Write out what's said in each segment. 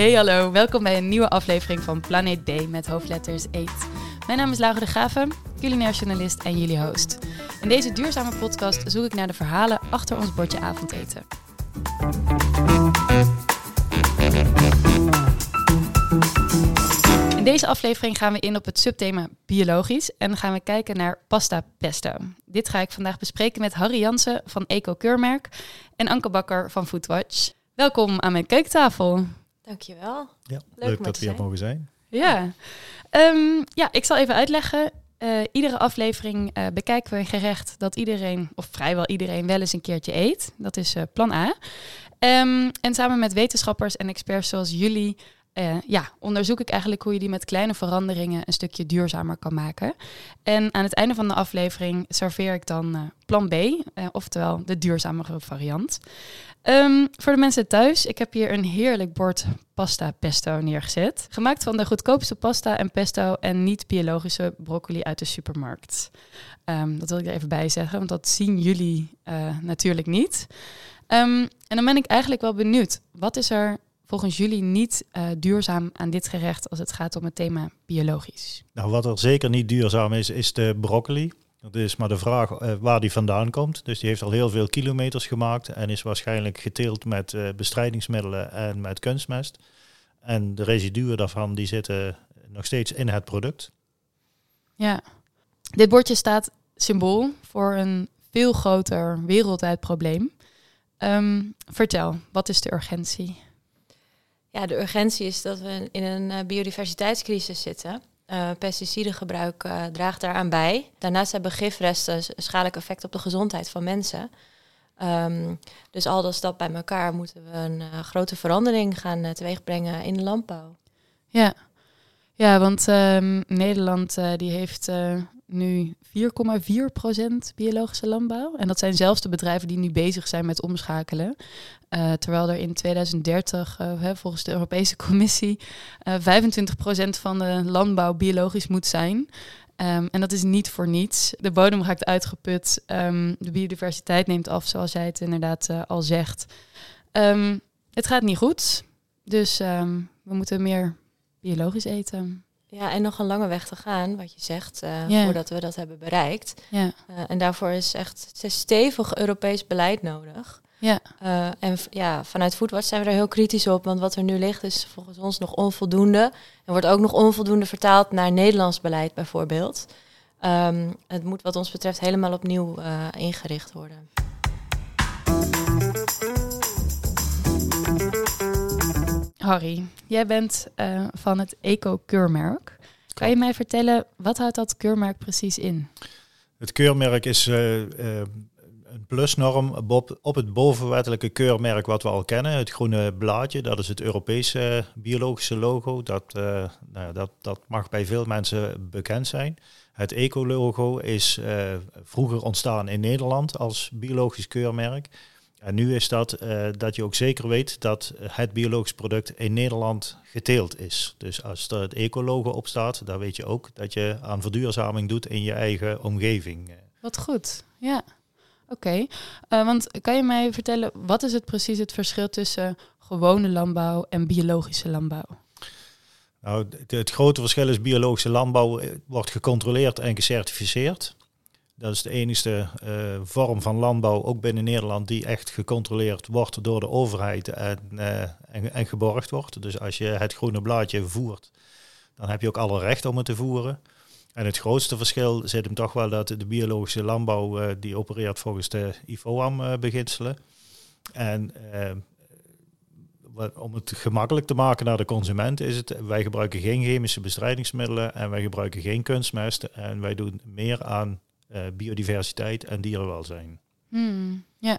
Hey hallo, welkom bij een nieuwe aflevering van Planeet D met hoofdletters Eet. Mijn naam is Laura de Graven, culinair journalist en jullie host. In deze duurzame podcast zoek ik naar de verhalen achter ons bordje avondeten. In deze aflevering gaan we in op het subthema biologisch en gaan we kijken naar pasta pesto. Dit ga ik vandaag bespreken met Harry Jansen van Eco Keurmerk en Anke Bakker van Foodwatch. Welkom aan mijn keukentafel. Dankjewel. Ja, Leuk leuk, om dat te we hier mogen zijn. Ja, Ehm, ja ik zal even uitleggen. Eh, iedere aflevering eh, bekijken we een gerecht dat iedereen, of vrijwel iedereen, wel eens een keertje eet. Dat is eh, plan A. Ehm, en samen met wetenschappers en experts zoals jullie, eh, ja, onderzoek ik eigenlijk hoe je die met kleine veranderingen een stukje duurzamer kan maken. En aan het einde van de aflevering serveer ik dan eh, plan B, eh, oftewel de duurzamere variant. Ehm, voor de mensen thuis, ik heb hier een heerlijk bord pasta pesto neergezet. Gemaakt van de goedkoopste pasta en pesto en niet biologische broccoli uit de supermarkt. Ehm, dat wil ik er even bij zeggen, want dat zien jullie natuurlijk niet. Ehm, en dan ben ik eigenlijk wel benieuwd. Wat is er volgens jullie niet eh, duurzaam aan dit gerecht als het gaat om het thema biologisch? Nou, wat er zeker niet duurzaam is, is de broccoli. Dat is maar de vraag eh, waar die vandaan komt. Dus die heeft al heel veel kilometers gemaakt en is waarschijnlijk geteeld met eh, bestrijdingsmiddelen en met kunstmest. En de residuen daarvan die zitten nog steeds in het product. Ja, dit bordje staat symbool voor een veel groter wereldwijd probleem. Ehm, vertel, wat is de urgentie? Ja, de urgentie is dat we in een eh, biodiversiteitscrisis zitten. Eh, pesticidengebruik eh, draagt daaraan bij. Daarnaast hebben gifresten schadelijk effect op de gezondheid van mensen. Ehm, dus al dat dat bij elkaar moeten we een grote verandering gaan teweegbrengen in de landbouw. Ja, ja want ehm, Nederland eh, die heeft eh, nu 4,4% biologische landbouw. En dat zijn zelfs de bedrijven die nu bezig zijn met omschakelen. Eh, terwijl er in 2030, eh, hè, volgens de Europese Commissie, eh 25% van de landbouw biologisch moet zijn. Ehm, en dat is niet voor niets. De bodem raakt uitgeput. ehm, de biodiversiteit neemt af, zoals jij het inderdaad al zegt. Het gaat niet goed. Dus we moeten meer biologisch eten. Ja, en nog een lange weg te gaan, wat je zegt, eh, voordat we dat hebben bereikt. Ja, Eh, en daarvoor is echt is stevig Europees beleid nodig. ja, Eh, en ja, vanuit Foodwatch zijn we er heel kritisch op, want wat er nu ligt is volgens ons nog onvoldoende. En wordt ook nog onvoldoende vertaald naar Nederlands beleid bijvoorbeeld. Ehm, het moet wat ons betreft helemaal opnieuw eh, ingericht worden. Harry, jij bent eh, van het Eco-keurmerk. Kan je mij vertellen, wat houdt dat keurmerk precies in? Het keurmerk is eh, eh, een plusnorm op, het bovenwettelijke keurmerk wat we al kennen. Het groene blaadje, dat is het Europese biologische logo. Dat, nou ja, dat, dat mag bij veel mensen bekend zijn. Het eco-logo is vroeger ontstaan in Nederland als biologisch keurmerk. En nu is dat eh, dat je ook zeker weet dat het biologisch product in Nederland geteeld is. Dus als er het eco-logo op staat, dan weet je ook dat je aan verduurzaming doet in je eigen omgeving. Wat goed, ja. Oké, Eh, want kan je mij vertellen, wat is het precies het verschil tussen gewone landbouw en biologische landbouw? Nou, het, het grote verschil is biologische landbouw eh, wordt gecontroleerd en gecertificeerd. Dat is de enige eh, vorm van landbouw, ook binnen Nederland, die echt gecontroleerd wordt door de overheid en, eh, en, en geborgd wordt. Dus als je het groene blaadje voert, dan heb je ook alle recht om het te voeren. En het grootste verschil zit hem toch wel dat de biologische landbouw, eh, die opereert volgens de IFOAM-beginselen. en om het gemakkelijk te maken naar de consument is het, wij gebruiken geen chemische bestrijdingsmiddelen en wij gebruiken geen kunstmest en wij doen meer aan biodiversiteit en dierenwelzijn. Hmm, ja,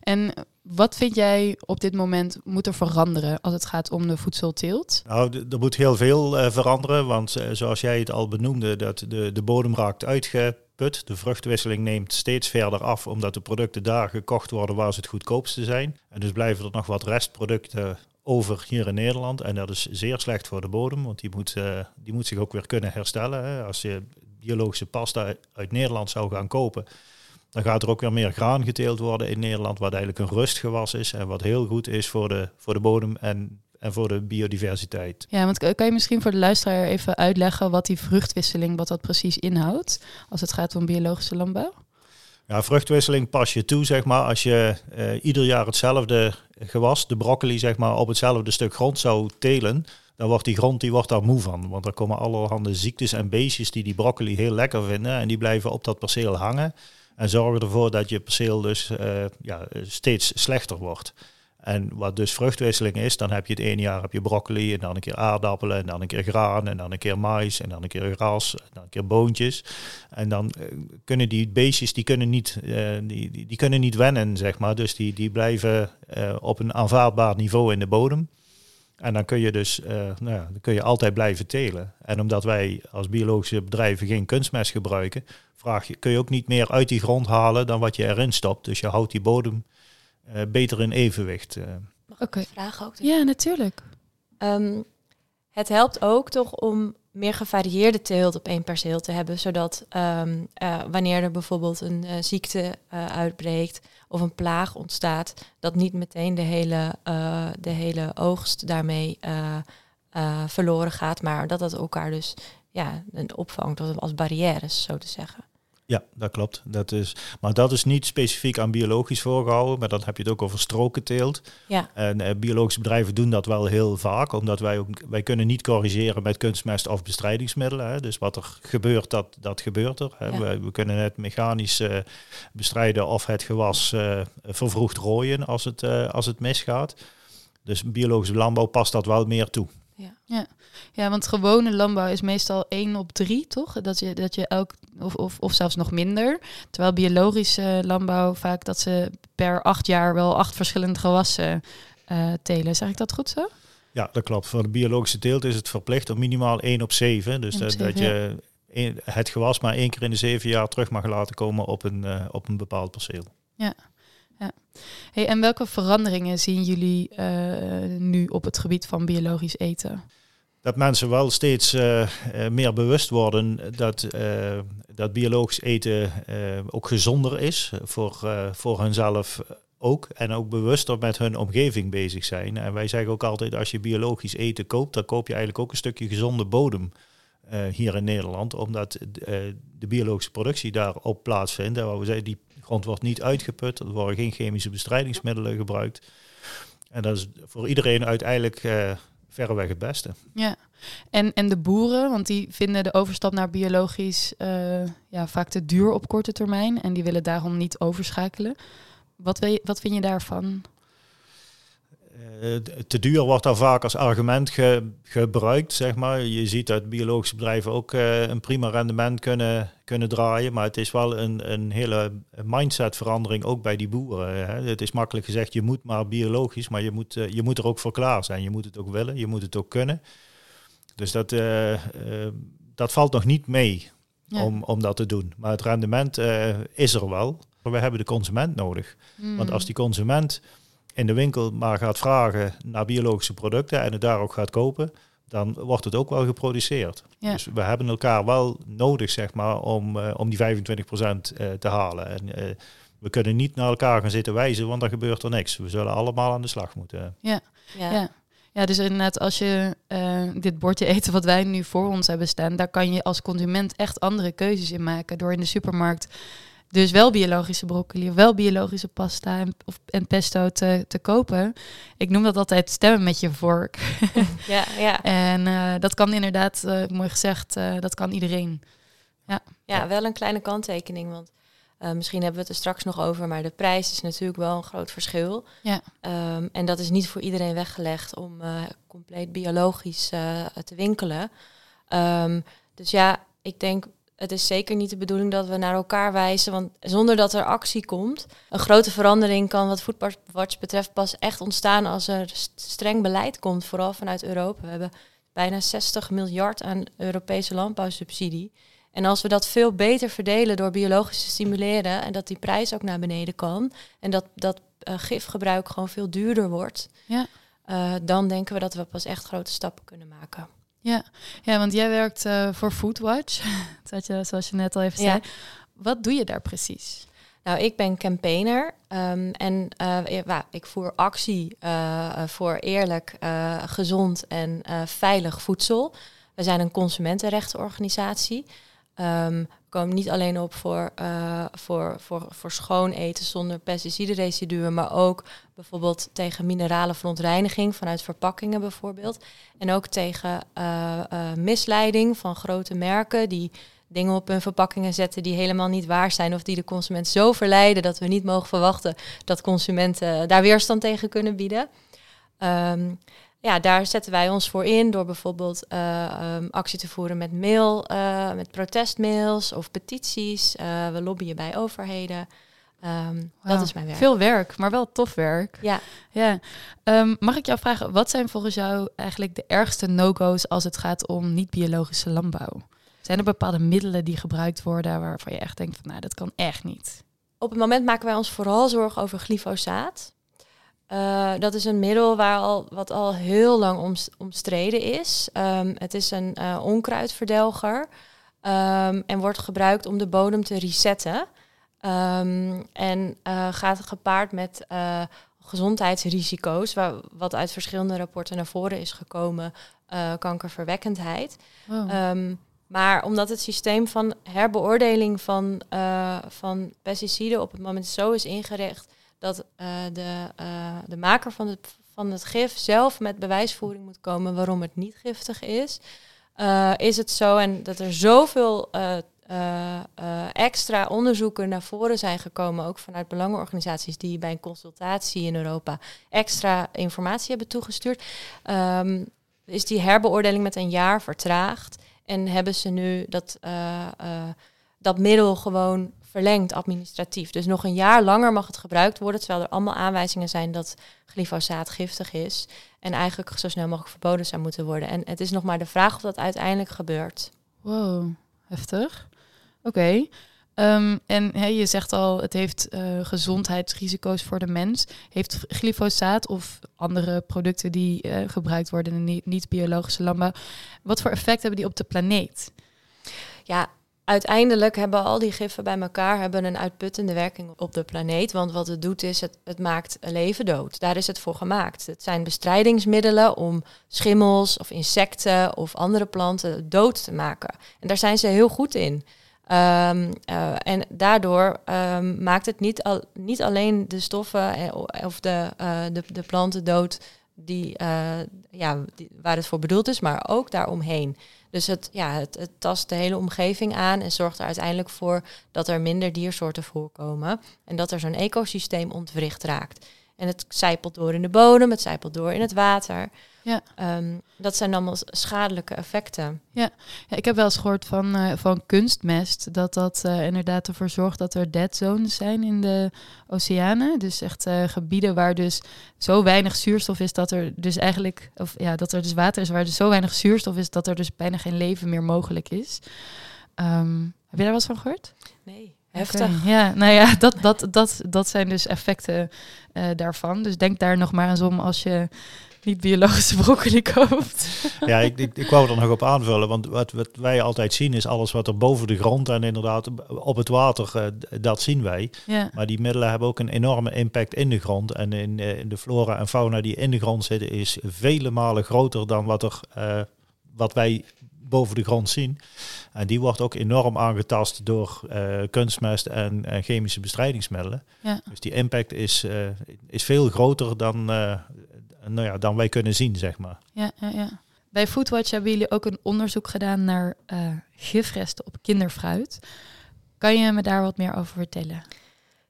en wat vind jij op dit moment moet er veranderen als het gaat om de voedselteelt? Nou, er moet heel veel eh, veranderen, want eh, zoals jij het al benoemde, dat de, de bodem raakt uitgeput. De vruchtwisseling neemt steeds verder af, omdat de producten daar gekocht worden waar ze het goedkoopste zijn. En dus blijven er nog wat restproducten over hier in Nederland. En dat is zeer slecht voor de bodem, want die moet, eh, die moet zich ook weer kunnen herstellen. Hè. Als je biologische pasta uit Nederland zou gaan kopen, dan gaat er ook weer meer graan geteeld worden in Nederland, wat eigenlijk een rustgewas is en wat heel goed is voor de, voor de bodem en, en voor de biodiversiteit. Ja, want kan je misschien voor de luisteraar even uitleggen wat die vruchtwisseling, wat dat precies inhoudt als het gaat om biologische landbouw? Ja, vruchtwisseling pas je toe, zeg maar, als je uh, ieder jaar hetzelfde gewas, de broccoli, zeg maar, op hetzelfde stuk grond zou telen, dan wordt die grond die wordt daar moe van. Want er komen allerhande ziektes en beestjes die die broccoli heel lekker vinden en die blijven op dat perceel hangen en zorgen ervoor dat je perceel dus uh, ja, steeds slechter wordt. En wat dus vruchtwisseling is, dan heb je het ene jaar heb je broccoli en dan een keer aardappelen en dan een keer graan en dan een keer mais en dan een keer gras en dan een keer boontjes. En dan uh, kunnen die beestjes, die kunnen niet, uh, die, die, kunnen niet wennen, zeg maar. Dus die, die blijven op een aanvaardbaar niveau in de bodem. En dan kun je dus nou ja, dan kun je altijd blijven telen. En omdat wij als biologische bedrijven geen kunstmest gebruiken, vraag je, kun je ook niet meer uit die grond halen dan wat je erin stopt. Dus je houdt die bodem uh, beter in evenwicht. Uh. Mag ik okay. vragen ook? Ja, natuurlijk. Um, het helpt ook toch om meer gevarieerde teelt op één perceel te hebben, zodat um, uh, wanneer er bijvoorbeeld een ziekte uitbreekt of een plaag ontstaat, dat niet meteen de hele, de hele oogst daarmee verloren gaat, maar dat dat elkaar dus ja, opvangt als barrières, zo te zeggen. Ja, dat klopt. Dat is, maar dat is niet specifiek aan biologisch voorgehouden, maar dan heb je het ook over strokenteelt. Ja. En eh, biologische bedrijven doen dat wel heel vaak, omdat wij ook, wij kunnen niet corrigeren met kunstmest of bestrijdingsmiddelen. Hè. Dus wat er gebeurt, dat, dat gebeurt er. Hè. We, we, kunnen het mechanisch uh, bestrijden of het gewas uh, vervroegd rooien als het, uh, als het misgaat. Dus biologische landbouw past dat wel meer toe. Ja. ja. Ja, want gewone landbouw is meestal 1 op 3, toch? Dat je, dat je elk, of, of, of zelfs nog minder. Terwijl biologische landbouw vaak dat ze per acht jaar wel acht verschillende gewassen uh, telen. Zeg ik dat goed zo? Ja, dat klopt. Voor de biologische teelt is het verplicht om minimaal 1 op 7. Dus dat, 7, dat je het gewas maar één keer in de zeven jaar terug mag laten komen op een, uh, op een bepaald perceel. Ja. Ja. Hey, en welke veranderingen zien jullie uh, nu op het gebied van biologisch eten? dat mensen wel steeds uh, uh, meer bewust worden dat, dat biologisch eten ook gezonder is voor, voor hunzelf ook. En ook bewuster met hun omgeving bezig zijn. En wij zeggen ook altijd, als je biologisch eten koopt, dan koop je eigenlijk ook een stukje gezonde bodem hier in Nederland. Omdat de biologische productie daarop plaatsvindt. Waar we zeggen, die grond wordt niet uitgeput, er worden geen chemische bestrijdingsmiddelen gebruikt. En dat is voor iedereen uiteindelijk verreweg het beste. Ja, en, en de boeren, want die vinden de overstap naar biologisch uh, ja, vaak te duur op korte termijn en die willen daarom niet overschakelen. Wat, we, wat vind je daarvan? Uh, te duur wordt daar vaak als argument ge, gebruikt, zeg maar. Je ziet dat biologische bedrijven ook uh, een prima rendement kunnen, kunnen draaien, maar het is wel een, een hele mindsetverandering ook bij die boeren. Hè. Het is makkelijk gezegd, je moet maar biologisch, maar je moet, uh, je moet er ook voor klaar zijn. Je moet het ook willen, je moet het ook kunnen. Dus dat, dat valt nog niet mee ja. om, om dat te doen. Maar het rendement is er wel. Maar we hebben de consument nodig. Mm. Want als die consument in de winkel maar gaat vragen naar biologische producten en het daar ook gaat kopen, dan wordt het ook wel geproduceerd. Ja. Dus we hebben elkaar wel nodig, zeg maar, om, uh, om die 25% uh, te halen. En uh, we kunnen niet naar elkaar gaan zitten wijzen, want dan gebeurt er niks. We zullen allemaal aan de slag moeten. Ja, ja. ja. ja dus inderdaad, als je uh, dit bordje eten wat wij nu voor ons hebben staan, daar kan je als consument echt andere keuzes in maken door in de supermarkt dus wel biologische broccoli, wel biologische pasta en, of, en pesto te, te kopen. Ik noem dat altijd stemmen met je vork. ja, ja. En uh, dat kan inderdaad, uh, mooi gezegd, uh, dat kan iedereen. Ja. ja, wel een kleine kanttekening, want misschien hebben we het er straks nog over, maar de prijs is natuurlijk wel een groot verschil. Ja. Um, en dat is niet voor iedereen weggelegd om compleet biologisch te winkelen. Um, dus ja, ik denk het is zeker niet de bedoeling dat we naar elkaar wijzen, want zonder dat er actie komt, een grote verandering kan wat Foodwatch betreft pas echt ontstaan als er streng beleid komt, vooral vanuit Europa. We hebben bijna 60 miljard aan Europese landbouwsubsidie. En als we dat veel beter verdelen door biologisch te stimuleren en dat die prijs ook naar beneden kan en dat, dat uh, gifgebruik gewoon veel duurder wordt, ja. uh, dan denken we dat we pas echt grote stappen kunnen maken. Ja, ja want jij werkt uh, voor Foodwatch, dat je, zoals je net al even zei. Wat doe je daar precies? Nou, ik ben campaigner ehm, en uh, ja, ik voer actie uh, voor eerlijk, gezond en veilig voedsel. We zijn een consumentenrechtenorganisatie. Um, we komen niet alleen op voor, voor, voor, voor schoon eten zonder pesticidenresiduen, maar ook bijvoorbeeld tegen minerale verontreiniging vanuit verpakkingen bijvoorbeeld. En ook tegen misleiding van grote merken die dingen op hun verpakkingen zetten die helemaal niet waar zijn of die de consument zo verleiden dat we niet mogen verwachten dat consumenten daar weerstand tegen kunnen bieden. Um, ja, daar zetten wij ons voor in door bijvoorbeeld uh, um, actie te voeren met mail, uh, met protestmails of petities. Uh, we lobbyen bij overheden. Um, wow. Dat is mijn werk. Veel werk, maar wel tof werk. Ja. ja. Um, mag ik jou vragen, wat zijn volgens jou eigenlijk de ergste no-go's als het gaat om niet-biologische landbouw? Zijn er bepaalde middelen die gebruikt worden waarvan je echt denkt van nou, dat kan echt niet? Op het moment maken wij ons vooral zorgen over glyfosaat. Uh, dat is een middel waar al, wat al heel lang omstreden is. Um, het is een uh, onkruidverdelger um, en wordt gebruikt om de bodem te resetten. Um, en uh, gaat gepaard met gezondheidsrisico's, waar, wat uit verschillende rapporten naar voren is gekomen, kankerverwekkendheid. Oh. Maar omdat het systeem van herbeoordeling van, van pesticiden op het moment zo is ingericht dat uh, de, uh, de maker van het, van het gif zelf met bewijsvoering moet komen waarom het niet giftig is, is het zo en dat er zoveel extra onderzoeken naar voren zijn gekomen, ook vanuit belangenorganisaties die bij een consultatie in Europa extra informatie hebben toegestuurd, um, is die herbeoordeling met een jaar vertraagd. En hebben ze nu dat, dat middel gewoon verlengd administratief. Dus nog een jaar langer mag het gebruikt worden, terwijl er allemaal aanwijzingen zijn dat glyfosaat giftig is. En eigenlijk zo snel mogelijk verboden zou moeten worden. En het is nog maar de vraag of dat uiteindelijk gebeurt. Wow, heftig. Oké. Okay. Um, en hey, je zegt al, het heeft uh, gezondheidsrisico's voor de mens. Heeft glyfosaat of andere producten die uh, gebruikt worden in niet-biologische landbouw, wat voor effect hebben die op de planeet? Ja, uiteindelijk hebben al die giffen bij elkaar hebben een uitputtende werking op de planeet. Want wat het doet is, het, het maakt leven dood. Daar is het voor gemaakt. Het zijn bestrijdingsmiddelen om schimmels of insecten of andere planten dood te maken. En daar zijn ze heel goed in. Um, uh, en daardoor um, maakt het niet, al, niet alleen de stoffen eh, of de, uh, de, de planten dood die, uh, ja, waar het voor bedoeld is, maar ook daaromheen. Dus het, ja, het, het tast de hele omgeving aan en zorgt er uiteindelijk voor dat er minder diersoorten voorkomen en dat er zo'n ecosysteem ontwricht raakt. En het zijpelt door in de bodem, het zijpelt door in het water. Ja. Um, dat zijn allemaal schadelijke effecten. Ja, ja ik heb wel eens gehoord van, uh, van kunstmest dat dat uh, inderdaad ervoor zorgt dat er dead zones zijn in de oceanen. Dus echt uh, gebieden waar dus zo weinig zuurstof is dat er dus eigenlijk, of ja, dat er dus water is waar dus zo weinig zuurstof is dat er dus bijna geen leven meer mogelijk is. Um, heb je daar wat van gehoord? Nee. Heftig. Okay, ja, nou ja, dat, dat, dat, dat zijn dus effecten uh, daarvan. Dus denk daar nog maar eens om als je niet biologische broccoli koopt. Ja, ik, ik, ik wou er nog op aanvullen, want wat, wat wij altijd zien is alles wat er boven de grond en inderdaad op het water, uh, dat zien wij. Ja. Maar die middelen hebben ook een enorme impact in de grond. En in, uh, in de flora en fauna die in de grond zitten is vele malen groter dan wat, er, uh, wat wij boven de grond zien. En die wordt ook enorm aangetast door uh, kunstmest en, en, chemische bestrijdingsmiddelen. Ja. Dus die impact is, uh, is veel groter dan, uh, nou ja, dan wij kunnen zien, zeg maar. Ja, ja, ja. Bij Foodwatch hebben jullie ook een onderzoek gedaan naar gifresten op kinderfruit. Kan je me daar wat meer over vertellen?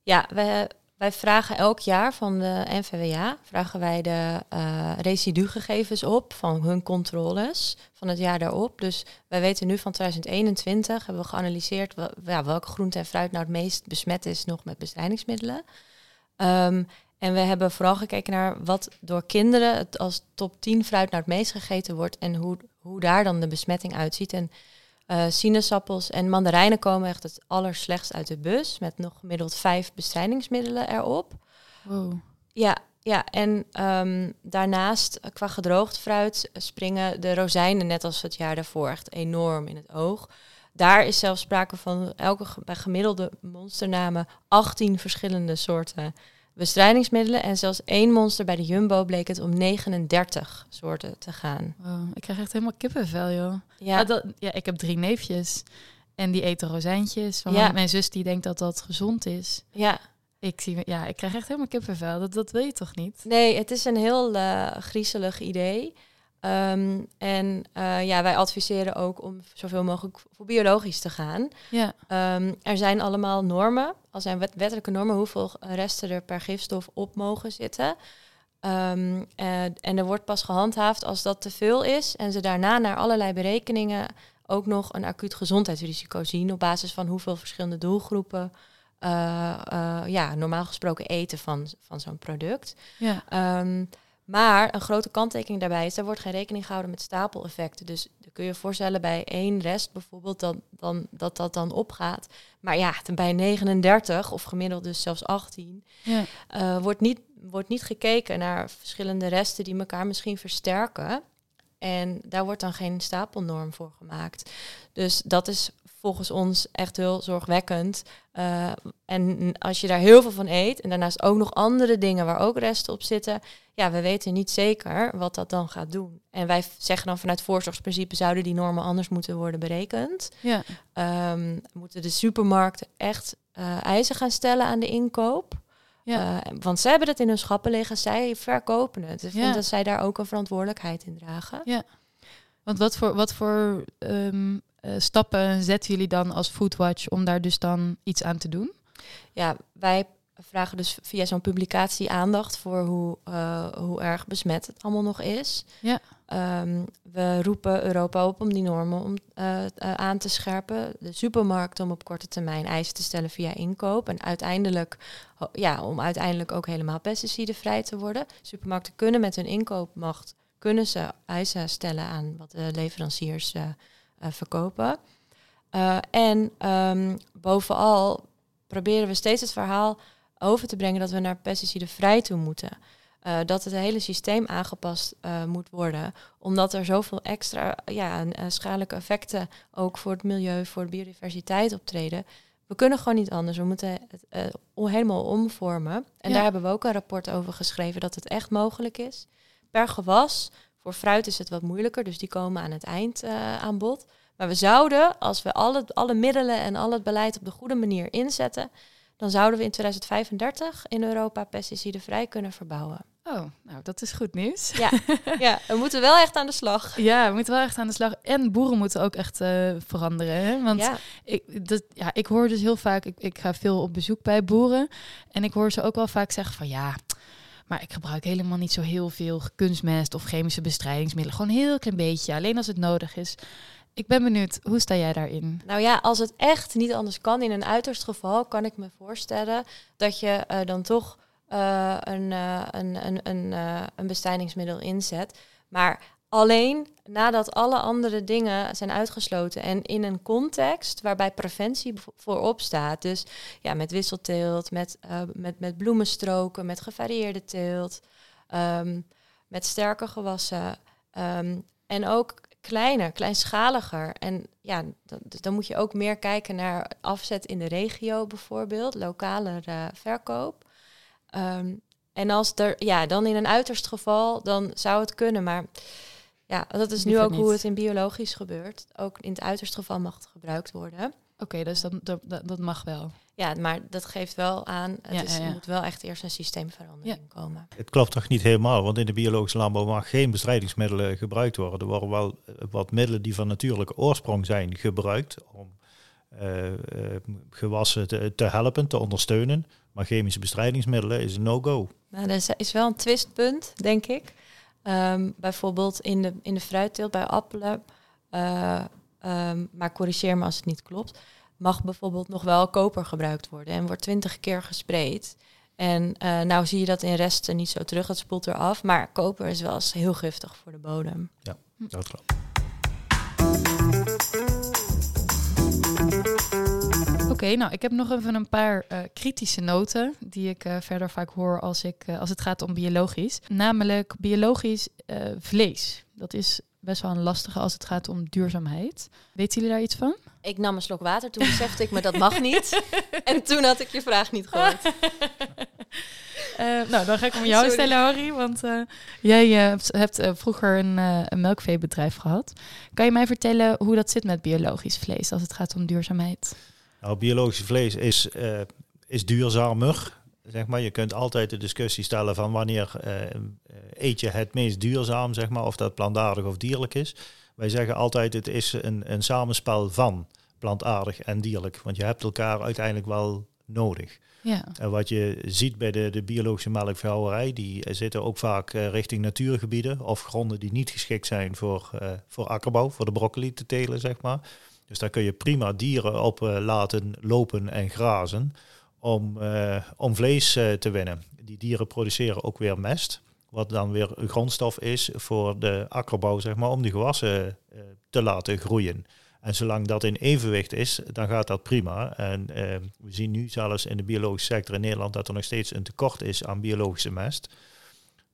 Ja, we wij vragen elk jaar van de NVWA vragen wij de uh, residugegevens op van hun controles van het jaar daarop. Dus wij weten nu van 2021 hebben we geanalyseerd wel, ja, welke groente en fruit nou het meest besmet is nog met bestrijdingsmiddelen. Um, en we hebben vooral gekeken naar wat door kinderen het als top 10 fruit nou het meest gegeten wordt en hoe, hoe daar dan de besmetting uitziet. En uh, sinaasappels en mandarijnen komen echt het allerslechtst uit de bus. Met nog gemiddeld vijf bestrijdingsmiddelen erop. Wow. Ja, ja, en um, daarnaast eh, qua gedroogd fruit springen de rozijnen net als het jaar daarvoor echt enorm in het oog. daar is zelfs sprake van elke bij gemiddelde monsternamen 18 verschillende soorten bestrijdingsmiddelen. En zelfs één monster bij de Jumbo bleek het om 39 soorten te gaan. Ik krijg echt helemaal kippenvel, joh. Ja, dat, ja, ik heb drie neefjes. En die eten rozijntjes. Van Ja. mijn- Mijn zus die denkt dat dat gezond is. ja. Ik, zie, ja, ik krijg echt helemaal kippenvel. Dat, dat wil je toch niet? Nee, het is een heel eh, griezelig idee. Ehm, en eh, ja, wij adviseren ook om zoveel mogelijk voor biologisch te gaan. Ja, Ehm, er zijn allemaal normen, er zijn wet- wettelijke normen hoeveel resten er per gifstof op mogen zitten. Ehm, eh, en er wordt pas gehandhaafd als dat te veel is en ze daarna naar allerlei berekeningen ook nog een acuut gezondheidsrisico zien op basis van hoeveel verschillende doelgroepen eh, eh, ja, normaal gesproken eten van, van zo'n product. ja. Ehm, maar een grote kanttekening daarbij is, er wordt geen rekening gehouden met stapeleffecten. Dus dan kun je je voorstellen bij één rest bijvoorbeeld dan, dan, dat dat dan opgaat. Maar ja, bij 39 of gemiddeld dus zelfs 18, ja. eh, wordt, niet, wordt niet gekeken naar verschillende resten die elkaar misschien versterken. En daar wordt dan geen stapelnorm voor gemaakt. Dus dat is volgens ons echt heel zorgwekkend. Eh, en als je daar heel veel van eet en daarnaast ook nog andere dingen waar ook resten op zitten, ja, we weten niet zeker wat dat dan gaat doen. En wij zeggen dan vanuit voorzorgsprincipe zouden die normen anders moeten worden berekend. ja. Ehm, moeten de supermarkten echt eh, eisen gaan stellen aan de inkoop? Ja. Eh, want zij hebben het in hun schappen liggen, zij verkopen het. Ik Ja. vind dat zij daar ook een verantwoordelijkheid in dragen. Want wat voor, wat voor ehm, eh, stappen zetten jullie dan als Foodwatch om daar dus dan iets aan te doen? Ja, wij vragen dus via zo'n publicatie aandacht voor hoe, eh, hoe erg besmet het allemaal nog is. Ja. Ehm, we roepen Europa op om die normen om, eh, eh, aan te scherpen. De supermarkten om op korte termijn eisen te stellen via inkoop. En uiteindelijk, ja, om uiteindelijk ook helemaal pesticidenvrij te worden. Supermarkten kunnen met hun inkoopmacht kunnen ze eisen stellen aan wat de leveranciers eh, verkopen. En ehm, bovenal proberen we steeds het verhaal over te brengen dat we naar pesticidenvrij toe moeten. Eh, dat het hele systeem aangepast eh, moet worden, omdat er zoveel extra ja, schadelijke effecten ook voor het milieu, voor de biodiversiteit optreden. We kunnen gewoon niet anders. We moeten het eh, helemaal omvormen. En Ja. daar hebben we ook een rapport over geschreven dat het echt mogelijk is. Per gewas, voor fruit is het wat moeilijker, dus die komen aan het eind aan bod. Maar we zouden, als we alle, alle middelen en al het beleid op de goede manier inzetten, dan zouden we in 2035 in Europa pesticidenvrij kunnen verbouwen. Oh, nou, dat is goed nieuws. Ja, ja, we moeten wel echt aan de slag. Ja, we moeten wel echt aan de slag. En boeren moeten ook echt eh, veranderen. Hè? Want ja, ik, dat, ja, ik hoor dus heel vaak, ik, ik ga veel op bezoek bij boeren. En ik hoor ze ook wel vaak zeggen van ja, maar ik gebruik helemaal niet zo heel veel kunstmest of chemische bestrijdingsmiddelen. Gewoon een heel klein beetje, alleen als het nodig is. Ik ben benieuwd, hoe sta jij daarin? nou ja, als het echt niet anders kan, in een uiterst geval, kan ik me voorstellen dat je eh, dan toch eh, een, eh, een, een, een, eh, een bestrijdingsmiddel inzet. Maar alleen nadat alle andere dingen zijn uitgesloten en in een context waarbij preventie voorop staat. Dus ja, met wisselteelt, met, met, met bloemenstroken, met gevarieerde teelt, ehm, met sterke gewassen. ehm, en ook kleiner, kleinschaliger. En ja, dan, dus dan moet je ook meer kijken naar afzet in de regio bijvoorbeeld, lokale verkoop. Ehm, en als er, ja, dan in een uiterst geval, dan zou het kunnen. Maar ja, dat is nu ook hoe het in biologisch gebeurt. Ook in het uiterst geval mag het gebruikt worden. Oké, dus dat, dat, dat mag wel. Ja, maar dat geeft wel aan, het Ja, is, ja, ja. moet wel echt eerst een systeemverandering komen. Het klopt toch niet helemaal, want in de biologische landbouw mag geen bestrijdingsmiddelen gebruikt worden. Er worden wel eh, wat middelen die van natuurlijke oorsprong zijn gebruikt om gewassen te, te helpen, te ondersteunen. Maar chemische bestrijdingsmiddelen is een no-go. Nou, er is- wel een twistpunt, denk ik. Ehm, bijvoorbeeld in de, in de fruitteelt bij appelen. eh, ehm, maar corrigeer me als het niet klopt. Mag bijvoorbeeld nog wel koper gebruikt worden en wordt twintig keer gespreid. En eh, nou zie je dat in resten niet zo terug, het spoelt eraf. Maar koper is wel eens heel giftig voor de bodem. Dat klopt. Oké, nou, ik heb nog even een paar eh, kritische noten die ik eh, verder vaak hoor als, ik, eh, als het gaat om biologisch. Namelijk biologisch vlees. Dat is best wel een lastige als het gaat om duurzaamheid. Weten jullie daar iets van? Ik nam een slok water, toen besefte ik me dat mag niet. En toen had ik je vraag niet gehoord. Uh, nou, dan ga ik hem jou Sorry. stellen, Harry. Want uh, jij uh, hebt vroeger een, een, melkveebedrijf gehad. Kan je mij vertellen hoe dat zit met biologisch vlees als het gaat om duurzaamheid? Nou, biologisch vlees is, is duurzamer. Zeg maar. Je kunt altijd de discussie stellen van wanneer eet je het meest duurzaam, zeg maar, of dat plantaardig of dierlijk is. Wij zeggen altijd het is een, een samenspel van plantaardig en dierlijk. Want je hebt elkaar uiteindelijk wel nodig. Ja. En wat je ziet bij de, de biologische melkveehouderij, die zitten ook vaak uh, richting natuurgebieden of gronden die niet geschikt zijn voor, voor akkerbouw, voor de broccoli te telen, zeg maar. Dus daar kun je prima dieren op uh, laten lopen en grazen om, om vlees te winnen. Die dieren produceren ook weer mest, wat dan weer grondstof is voor de akkerbouw, zeg maar, om die gewassen te laten groeien. En zolang dat in evenwicht is, dan gaat dat prima. En we zien nu zelfs in de biologische sector in Nederland dat er nog steeds een tekort is aan biologische mest.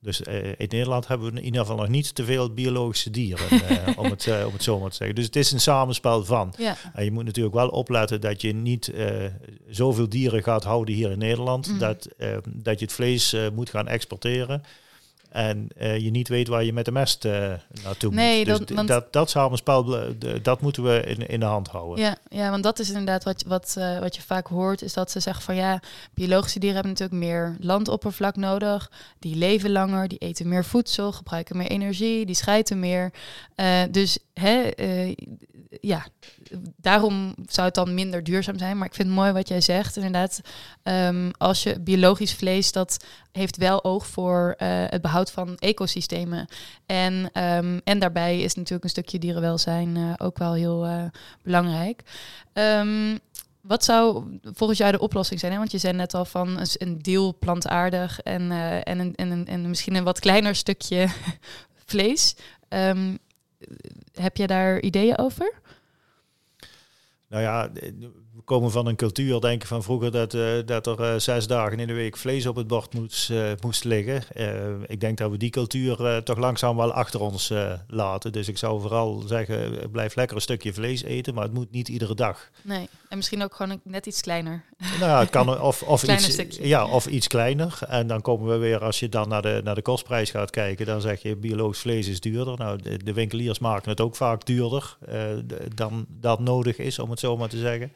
Dus uh, in Nederland hebben we in ieder geval nog niet te veel biologische dieren, uh, om, het, om het zo maar te zeggen. Dus het is een samenspel van. Ja. En je moet natuurlijk wel opletten dat je niet zoveel dieren gaat houden hier in Nederland, mm. dat, dat je het vlees moet gaan exporteren. En uh, je niet weet waar je met de mest uh, naartoe nee, moet. Dus dat, dat, dat samenspel, dat moeten we in, in de hand houden. Ja, ja want dat is inderdaad wat, wat, uh, wat je vaak hoort, is dat ze zeggen van ja, biologische dieren hebben natuurlijk meer landoppervlak nodig. Die leven langer, die eten meer voedsel, gebruiken meer energie, die schijten meer. dus hè, ja, daarom zou het dan minder duurzaam zijn. Maar ik vind het mooi wat jij zegt. Inderdaad, um, als je biologisch vlees, dat heeft wel oog voor uh, het behoud van ecosystemen. En, um, en daarbij is natuurlijk een stukje dierenwelzijn uh, ook wel heel belangrijk. Um, wat zou volgens jou de oplossing zijn? Hè? Want je zei net al van een deel plantaardig en, en, en, en misschien een wat kleiner stukje vlees. Um, heb je daar ideeën over? Nou ja, we komen van een cultuur, denk ik, van vroeger dat, uh, dat er uh, zes dagen in de week vlees op het bord moest, uh, moest liggen. ik denk dat we die cultuur toch langzaam wel achter ons laten. Dus ik zou vooral zeggen, blijf lekker een stukje vlees eten, maar het moet niet iedere dag. Nee, en misschien ook gewoon net iets kleiner. Nou het kan of, of, iets, ja, of iets kleiner. En dan komen we weer, als je dan naar de, naar de kostprijs gaat kijken, dan zeg je biologisch vlees is duurder. Nou, de, de winkeliers maken het ook vaak duurder dan dat nodig is, om het zo maar te zeggen.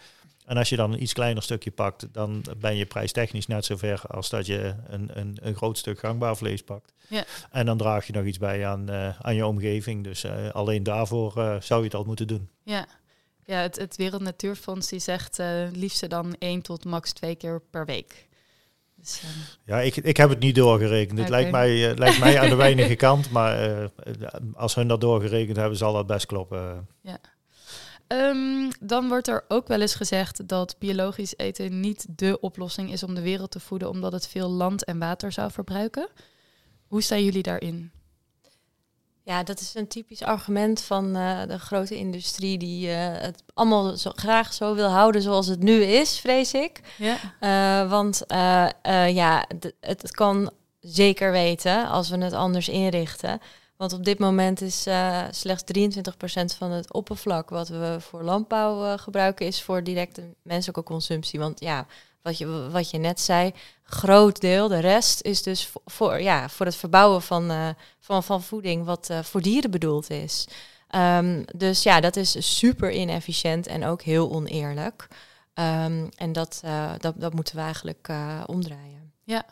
En als je dan een iets kleiner stukje pakt, dan ben je prijstechnisch net zo ver als dat je een, een, een groot stuk gangbaar vlees pakt. Ja. En dan draag je nog iets bij aan, uh, aan je omgeving. Dus uh, alleen daarvoor zou je het al moeten doen. Ja, ja het, het Wereld Natuurfonds die zegt liefst dan één tot max twee keer per week. Dus, ja, ik, ik heb het niet doorgerekend. Het lijkt mij, lijkt mij aan de weinige kant, maar als hun dat doorgerekend hebben, zal dat best kloppen. Ja. Um, dan wordt er ook wel eens gezegd dat biologisch eten niet de oplossing is om de wereld te voeden, omdat het veel land en water zou verbruiken. Hoe staan jullie daarin? Ja, dat is een typisch argument van uh, de grote industrie die uh, het allemaal zo graag zo wil houden zoals het nu is, vrees ik. Ja. Uh, want ja, het, het kan zeker weten als we het anders inrichten. Want op dit moment is slechts 23% van het oppervlak wat we voor landbouw gebruiken, is voor directe menselijke consumptie. Want ja, wat je, wat je net zei, groot deel, de rest is dus voor, ja, voor het verbouwen van, uh, van, van voeding wat voor dieren bedoeld is. Um, dus ja, dat is super inefficiënt en ook heel oneerlijk. Um, en dat, dat, dat moeten we eigenlijk omdraaien. Ja,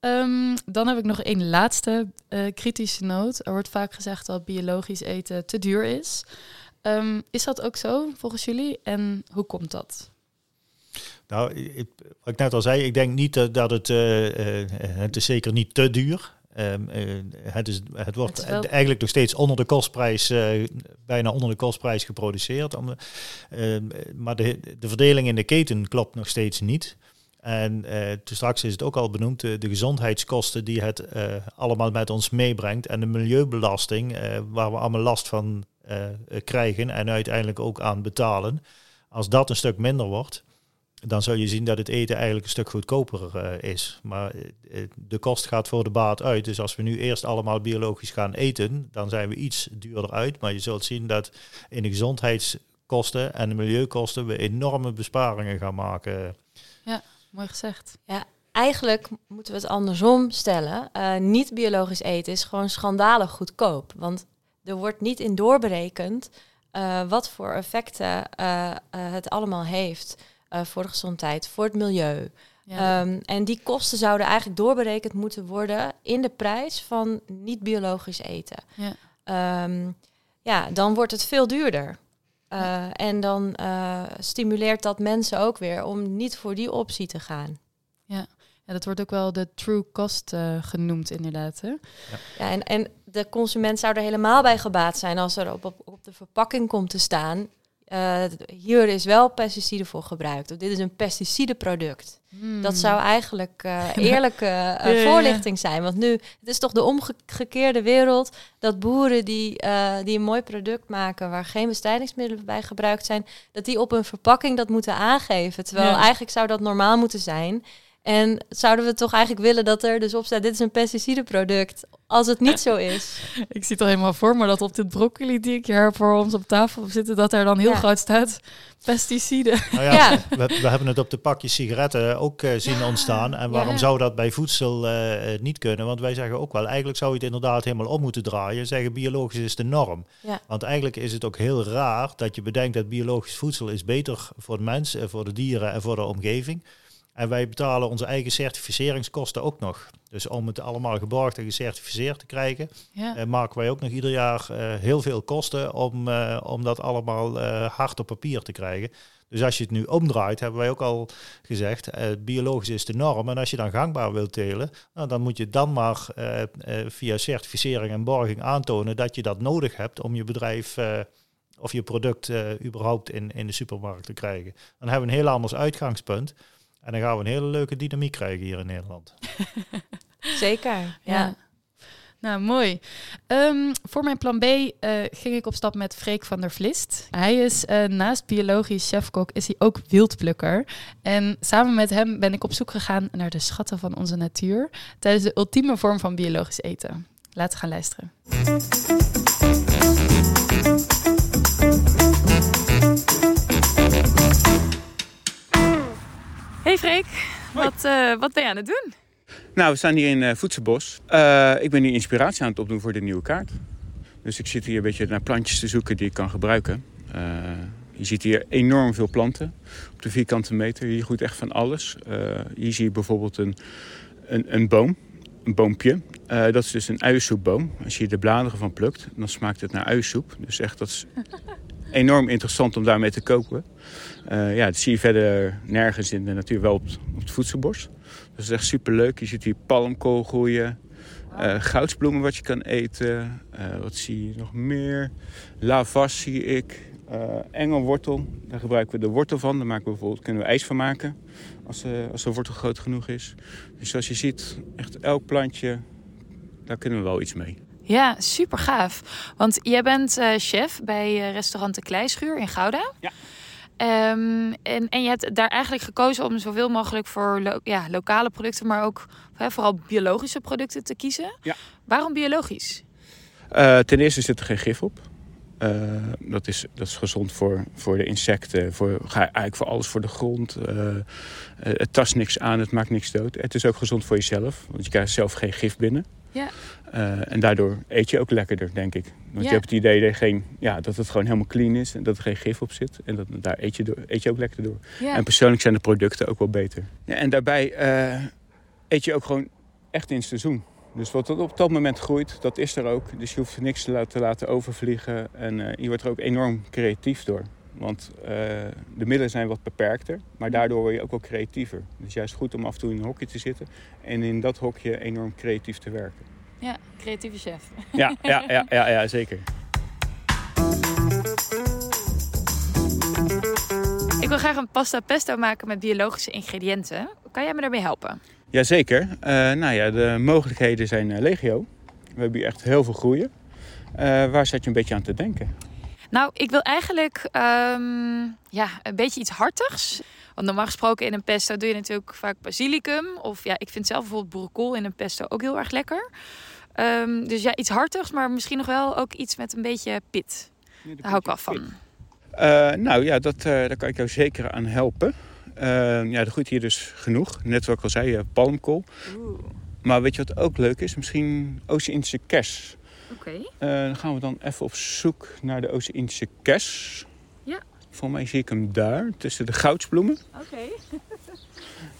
Um, dan heb ik nog één laatste kritische noot. Er wordt vaak gezegd dat biologisch eten te duur is. Is dat ook zo volgens jullie? En hoe komt dat? Nou, ik, wat ik net al zei, ik denk niet dat het, uh, het is zeker niet te duur. Um, het, is, het wordt het eigenlijk nog steeds onder de kostprijs, bijna onder de kostprijs geproduceerd. Om, maar de, de verdeling in de keten klopt nog steeds niet. En toen straks is het ook al benoemd, de, de gezondheidskosten die het allemaal met ons meebrengt en de milieubelasting, waar we allemaal last van krijgen en uiteindelijk ook aan betalen. Als dat een stuk minder wordt, dan zul je zien dat het eten eigenlijk een stuk goedkoper eh, is. Maar eh, de kost gaat voor de baat uit. Dus als we nu eerst allemaal biologisch gaan eten, dan zijn we iets duurder uit. Maar je zult zien dat in de gezondheidskosten en de milieukosten we enorme besparingen gaan maken. Ja, mooi gezegd. Ja, eigenlijk moeten we het andersom stellen. Uh, niet biologisch eten is gewoon schandalig goedkoop. Want er wordt niet in doorberekend uh, wat voor effecten uh, het allemaal heeft voor de gezondheid, voor het milieu. Ja. Um, en die kosten zouden eigenlijk doorberekend moeten worden in de prijs van niet biologisch eten. Ja, um, ja dan wordt het veel duurder. Ja. En dan stimuleert dat mensen ook weer om niet voor die optie te gaan. Ja. Ja, dat wordt ook wel de true cost uh, genoemd, inderdaad. Hè? Ja, ja en, en de consument zou er helemaal bij gebaat zijn als er op, op, op de verpakking komt te staan. Uh, hier is wel pesticide voor gebruikt. Of dit is een pesticidenproduct. Hmm. Dat zou eigenlijk uh, eerlijke ja, voorlichting zijn. Want nu, het is toch de omgekeerde wereld dat boeren die, die een mooi product maken waar geen bestrijdingsmiddelen bij gebruikt zijn, dat die op een verpakking dat moeten aangeven. Terwijl eigenlijk zou dat normaal moeten zijn. En zouden we toch eigenlijk willen dat er dus op staat, dit is een pesticidenproduct, als het niet zo is? ik zie het al helemaal voor maar dat op dit broccoli die ik hier voor ons op tafel zitten, dat er dan heel groot staat, pesticiden. Nou ja, ja. We, we, hebben het op de pakjes sigaretten ook uh, zien ontstaan. En waarom zou dat bij voedsel uh, niet kunnen? Want wij zeggen ook wel, eigenlijk zou je het inderdaad helemaal om moeten draaien. Zeggen biologisch is de norm. Want eigenlijk is het ook heel raar dat je bedenkt dat biologisch voedsel is beter voor de mens, voor de dieren en voor de omgeving. En wij betalen onze eigen certificeringskosten ook nog. Dus om het allemaal geborgd en gecertificeerd te krijgen, ja. uh, maken wij ook nog ieder jaar uh, heel veel kosten om, uh, om dat allemaal hard op papier te krijgen. Dus als je het nu omdraait, hebben wij ook al gezegd, biologisch is de norm. En als je dan gangbaar wilt telen, nou, dan moet je dan maar via certificering en borging aantonen dat je dat nodig hebt om je bedrijf of je product überhaupt in, in de supermarkt te krijgen. Dan hebben we een heel anders uitgangspunt. En dan gaan we een hele leuke dynamiek krijgen hier in Nederland. Zeker, ja. Nou, mooi. Um, voor mijn plan B uh, ging ik op stap met Freek van der Vlist. Hij is uh, naast biologisch chefkok, is hij ook wildplukker. En samen met hem ben ik op zoek gegaan naar de schatten van onze natuur tijdens de ultieme vorm van biologisch eten. Laten we gaan luisteren. Hey Freek, wat, uh, wat ben je aan het doen? Nou, we staan hier in uh, Voedselbos. Uh, ik ben hier inspiratie aan het opdoen voor de nieuwe kaart. Dus ik zit hier een beetje naar plantjes te zoeken die ik kan gebruiken. je ziet hier enorm veel planten op de vierkante meter. Hier groeit echt van alles. hier zie je bijvoorbeeld een, een, een boom, een boompje. dat is dus een uiensoepboom. Als je de bladeren van plukt, dan smaakt het naar uiensoep. Dus echt, dat is enorm interessant om daarmee te kopen. Uh, ja, dat zie je verder nergens in de natuur, wel op, op het voedselbos. Dat is echt super leuk. Je ziet hier palmkool groeien. Uh, goudsbloemen wat je kan eten. Uh, wat zie je nog meer? Lavas zie ik. engelwortel, daar gebruiken we de wortel van. Daar maken we bijvoorbeeld, kunnen we ijs van maken. Als, als de wortel groot genoeg is. Dus zoals je ziet, echt elk plantje, daar kunnen we wel iets mee. Ja, super gaaf. Want jij bent chef bij restaurant De Kleischuur in Gouda. Ja. Um, en, en je hebt daar eigenlijk gekozen om zoveel mogelijk voor lo ja, lokale producten, maar ook hè, vooral biologische producten te kiezen. Ja. Waarom biologisch? Uh, ten eerste zit er geen gif op. Uh, dat, is, dat is gezond voor, voor de insecten, voor, eigenlijk voor alles voor de grond. Uh, het tast niks aan, het maakt niks dood. Het is ook gezond voor jezelf, want je krijgt zelf geen gif binnen. Ja. Uh, en daardoor eet je ook lekkerder, denk ik. Want je hebt het idee dat, geen, ja, dat het gewoon helemaal clean is en dat er geen gif op zit. En dat, daar eet je, door, eet je ook lekkerder door. Ja. En persoonlijk zijn de producten ook wel beter. Ja, en daarbij uh, eet je ook gewoon echt in het seizoen. Dus wat op dat moment groeit, dat is er ook. Dus je hoeft niks te laten, te laten overvliegen. En uh, je wordt er ook enorm creatief door. Want de middelen zijn wat beperkter, maar daardoor word je ook wel creatiever. Dus juist goed om af en toe in een hokje te zitten en in dat hokje enorm creatief te werken. Ja, creatieve chef. Ja, ja, ja, ja, ja zeker. Ik wil graag een pasta pesto maken met biologische ingrediënten. Kan jij me daarbij helpen? Jazeker. Uh, nou ja, de mogelijkheden zijn uh, legio. We hebben hier echt heel veel groeien. Uh, waar zat je een beetje aan te denken? Nou, ik wil eigenlijk ehm, ja, een beetje iets hartigs. Want normaal gesproken in een pesto doe je natuurlijk vaak basilicum. Of ja, ik vind zelf bijvoorbeeld boerenkool in een pesto ook heel erg lekker. Ehm, dus ja, iets hartigs, maar misschien nog wel ook iets met een beetje pit. Daar hou ik wel van. Uh, nou ja, dat, uh, daar kan ik jou zeker aan helpen. Uh, ja, er groeit hier dus genoeg. Net wat ik al zei, palmkool. Oeh. Maar weet je wat ook leuk is? Misschien Oost-Indische kers. Oké. Okay. dan gaan we dan even op zoek naar de Oost-Indische kers. Ja. Volgens mij zie ik hem daar, tussen de goudsbloemen. Oké.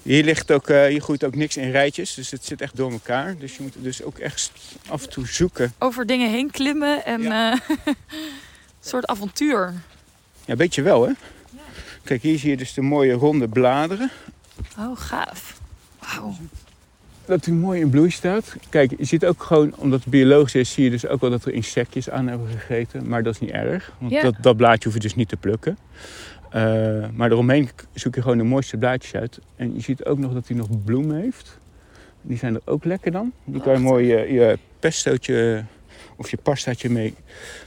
Hier, ligt ook, uh, hier groeit ook niks in rijtjes, dus het zit echt door elkaar. Dus je moet dus ook echt af en toe zoeken. Over dingen heen klimmen en ja. uh, een soort avontuur. Ja, weet je wel hè. Ja. Kijk, hier zie je dus de mooie ronde bladeren. Oh, gaaf. Wauw. Dat hij mooi in bloei staat. Kijk, je ziet ook gewoon, omdat het biologisch is, zie je dus ook wel dat er insectjes aan hebben gegeten. Maar dat is niet erg, want ja. dat, dat blaadje hoef je dus niet te plukken. Uh, maar eromheen zoek je gewoon de mooiste blaadjes uit. En je ziet ook nog dat hij nog bloemen heeft. Die zijn er ook lekker dan. Die kan je mooi je, je pestootje of je pastaatje mee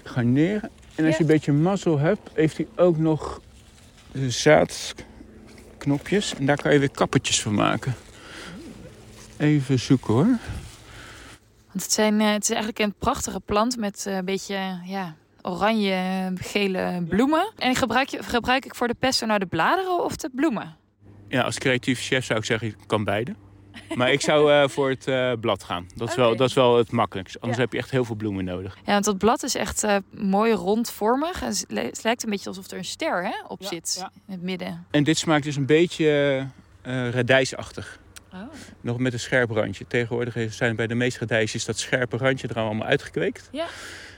garneren. En als je een beetje mazzel hebt, heeft hij ook nog zaadknopjes. En daar kan je weer kappertjes van maken. Even zoeken hoor. Want het, zijn, het is eigenlijk een prachtige plant met een beetje ja, oranje, gele bloemen. En gebruik, je, gebruik ik voor de pesto nou de bladeren of de bloemen? Ja, als creatief chef zou ik zeggen, ik kan beide. Maar ik zou uh, voor het uh, blad gaan. Dat is, okay. wel, dat is wel het makkelijkste. Anders ja. heb je echt heel veel bloemen nodig. Ja, want dat blad is echt uh, mooi rondvormig. En het lijkt een beetje alsof er een ster hè, op ja, zit ja. in het midden. En dit smaakt dus een beetje radijsachtig. Oh. Nog met een scherp randje. Tegenwoordig zijn bij de meeste radijsjes dat scherpe randje er allemaal uitgekweekt. Ja.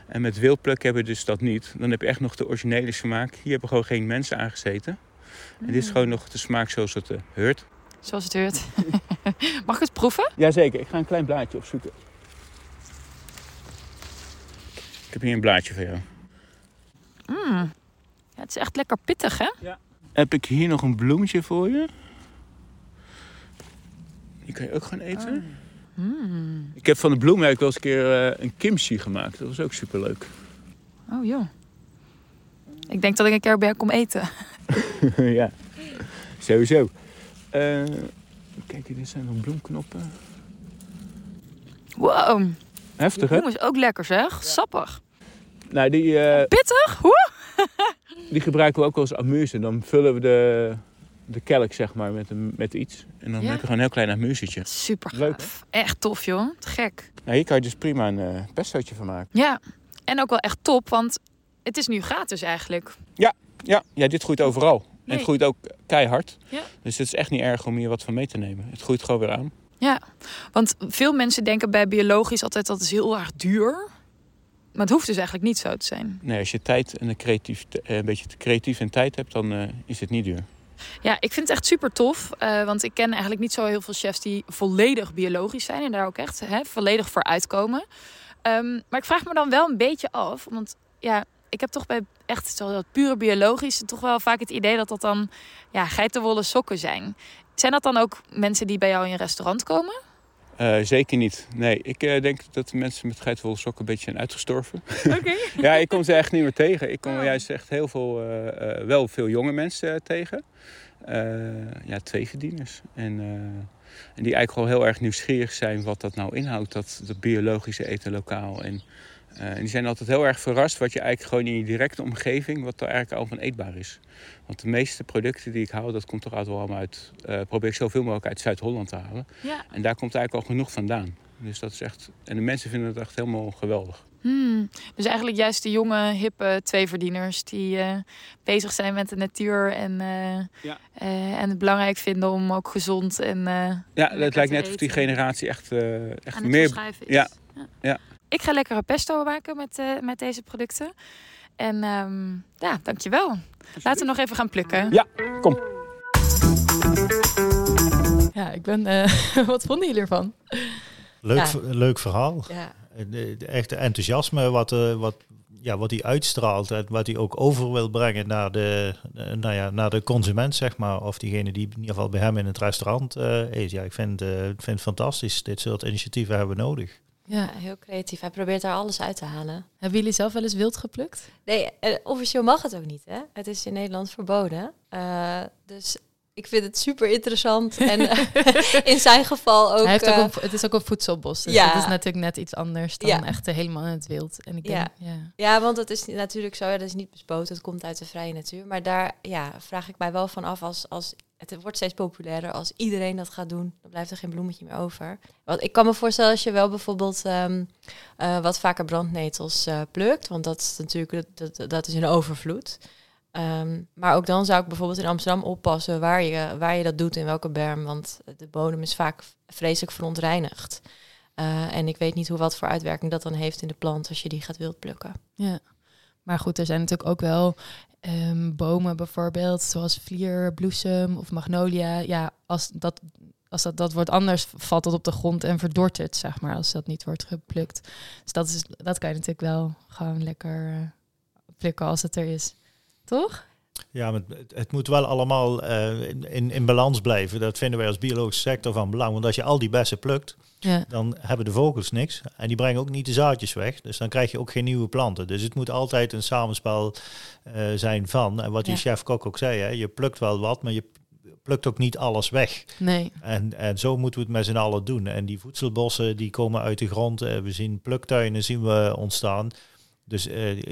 En met wildpluk hebben we dus dat niet. Dan heb je echt nog de originele smaak. Hier hebben gewoon geen mensen aangezeten. Mm. En dit is gewoon nog de smaak zoals het uh, heurt. Zoals het heurt. Mag ik het proeven? Jazeker, ik ga een klein blaadje opzoeken. Ik heb hier een blaadje voor jou. Mm. Ja, het is echt lekker pittig, hè? Ja. Heb ik hier nog een bloemetje voor je? Die kan je ook gaan eten. Oh. Mm. Ik heb van de bloemwerk wel eens een keer uh, een kimchi gemaakt. Dat was ook superleuk. Oh joh. Ik denk dat ik een keer bij jou kom eten. ja, sowieso. Uh, kijk, dit zijn nog bloemknoppen. Wow. Heftig, hè? Bloem is ook lekker, zeg. Sappig. Nou, die... Uh, Pittig? Hoe? die gebruiken we ook als amuse. Dan vullen we de, de kelk, zeg maar, met, een, met iets. En dan ja. heb je gewoon een heel klein amusetje. Super gaaf. Echt tof, joh. Te gek. Nou, hier kan je dus prima een uh, pestootje van maken. Ja. En ook wel echt top, want het is nu gratis eigenlijk. Ja, ja. ja dit groeit overal. Nee. En het groeit ook keihard. Ja. Dus het is echt niet erg om hier wat van mee te nemen. Het groeit gewoon weer aan. Ja, want veel mensen denken bij biologisch altijd dat het is heel erg duur. Maar het hoeft dus eigenlijk niet zo te zijn. Nee, als je tijd en een, creatief, een beetje creatief en tijd hebt, dan uh, is het niet duur. Ja, ik vind het echt super tof. Uh, want ik ken eigenlijk niet zo heel veel chefs die volledig biologisch zijn. En daar ook echt hè, volledig voor uitkomen. Um, maar ik vraag me dan wel een beetje af. Want ja, ik heb toch bij echt zo dat pure biologisch... toch wel vaak het idee dat dat dan ja, geitenwolle sokken zijn. Zijn dat dan ook mensen die bij jou in je restaurant komen? Uh, zeker niet. Nee, ik uh, denk dat de mensen met geitenwolle sokken een beetje zijn uitgestorven. Oké. Okay. ja, ik kom ze echt niet meer tegen. Ik kom oh. juist echt heel veel, uh, wel veel jonge mensen tegen. ja, twee verdieners. En, en die eigenlijk wel heel erg nieuwsgierig zijn wat dat nou inhoudt, dat, dat biologische eten lokaal. En, en die zijn altijd heel erg verrast wat je eigenlijk gewoon in je directe omgeving, wat er eigenlijk al van eetbaar is. Want de meeste producten die ik haal, dat komt toch altijd wel allemaal uit. Uh, probeer ik zoveel mogelijk uit Zuid-Holland te halen. Ja. En daar komt eigenlijk al genoeg vandaan. Dus dat is echt. En de mensen vinden het echt helemaal geweldig. Hmm. Dus eigenlijk juist de jonge, hippe tweeverdieners die uh, bezig zijn met de natuur en, uh, ja. en het belangrijk vinden om ook gezond en. ja, het lijkt net of die generatie echt, echt Aan meer. Is. Ja. Ja. ja. Ik ga lekkere pesto maken met, met deze producten. En um, ja, dankjewel. Laten we nog even gaan plukken. Ja, kom. Ja, ik ben... Uh, wat vonden jullie ervan? Leuk, ja. leuk verhaal. Ja. De, de echte enthousiasme wat, uh, wat, ja, wat hij uitstraalt en wat hij ook over wil brengen naar de, uh, nou ja, naar de consument, zeg maar. Of diegene die in ieder geval bij hem in het restaurant eet. Ja, ik vind, vind het fantastisch. Dit soort initiatieven hebben we nodig. Ja. Heel creatief. Hij probeert daar alles uit te halen. Hebben jullie zelf wel eens wild geplukt? Nee, eh, officieel mag het ook niet, hè? Het is in Nederland verboden. Eh, dus ik vind het super interessant. en eh, in zijn geval ook... Hij heeft ook een, het is ook een voedselbos, dus ja. dat is natuurlijk net iets anders dan Ja. echt helemaal in het wild. En ik Ja. denk, ja. Ja, want het is natuurlijk zo, dat is niet bespoten, het komt uit de vrije natuur. Maar daar ja, vraag ik mij wel van af, als, als het wordt steeds populairder, als iedereen dat gaat doen, dan blijft er geen bloemetje meer over. Want ik kan me voorstellen als je wel bijvoorbeeld ehm, eh, wat vaker brandnetels eh, plukt, want dat is natuurlijk dat, dat, is in overvloed. Ehm, maar ook dan zou ik bijvoorbeeld in Amsterdam oppassen waar je, waar je dat doet, in welke berm, want de bodem is vaak vreselijk verontreinigd. Eh, en ik weet niet hoe wat voor uitwerking dat dan heeft in de plant als je die gaat wild plukken. Ja, maar goed, er zijn natuurlijk ook wel ehm, bomen bijvoorbeeld, zoals vlier, bloesem of magnolia. Ja, als dat, als dat, dat wordt anders, valt dat op de grond en verdort het, zeg maar, als dat niet wordt geplukt. Dus dat, is, dat kan je natuurlijk wel gewoon lekker eh, plukken als het er is. Toch? Ja, maar het, moet wel allemaal eh, in, in, balans blijven. Dat vinden wij als biologische sector van belang. Want als je al die bessen plukt, Ja. dan hebben de vogels niks. En die brengen ook niet de zaadjes weg. Dus dan krijg je ook geen nieuwe planten. Dus het moet altijd een samenspel eh, zijn van. En wat die Ja. chef-kok ook zei, hè, je plukt wel wat, maar je plukt ook niet alles weg. Nee. En, en zo moeten we het met z'n allen doen. En die voedselbossen die komen uit de grond. Eh, we zien pluktuinen zien we ontstaan. Dus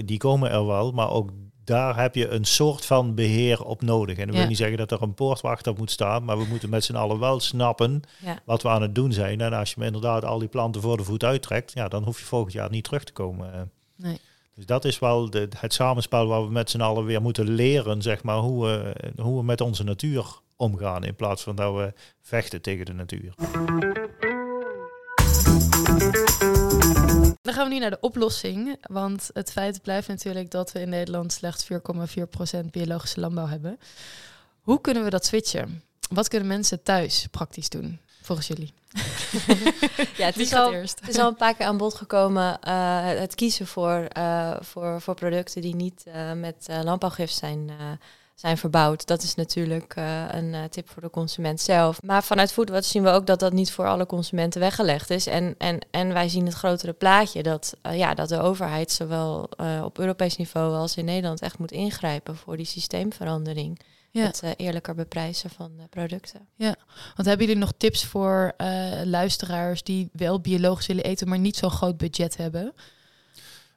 die komen er wel, maar ook daar heb je een soort van beheer op nodig. En dat Ja. wil niet zeggen dat er een poortwachter moet staan, maar we moeten met z'n allen wel snappen Ja. wat we aan het doen zijn. En als je me inderdaad al die planten voor de voet uittrekt, ja, dan hoef je volgend jaar niet terug te komen. Nee. Dus dat is wel de, het samenspel waar we met z'n allen weer moeten leren, zeg maar, hoe we, hoe we met onze natuur omgaan in plaats van dat we vechten tegen de natuur. Gaan we nu naar de oplossing. Want het feit blijft natuurlijk dat we in Nederland slechts 4,4% biologische landbouw hebben. Hoe kunnen we dat switchen? Wat kunnen mensen thuis praktisch doen, volgens jullie? Ja, het is, al, eerst? het is al een paar keer aan bod gekomen eh, het, kiezen voor, eh, voor, voor producten die niet eh, met landbouwgif zijn, zijn verbouwd. Dat is natuurlijk eh, een eh, tip voor de consument zelf. Maar vanuit Foodwatch zien we ook dat dat niet voor alle consumenten weggelegd is. En, en, en wij zien het grotere plaatje dat, eh, ja, dat de overheid zowel eh, op Europees niveau als in Nederland echt moet ingrijpen voor die systeemverandering. Ja. Het eh, eerlijker beprijzen van eh, producten. Want hebben jullie nog tips voor eh, luisteraars die wel biologisch willen eten, maar niet zo'n groot budget hebben?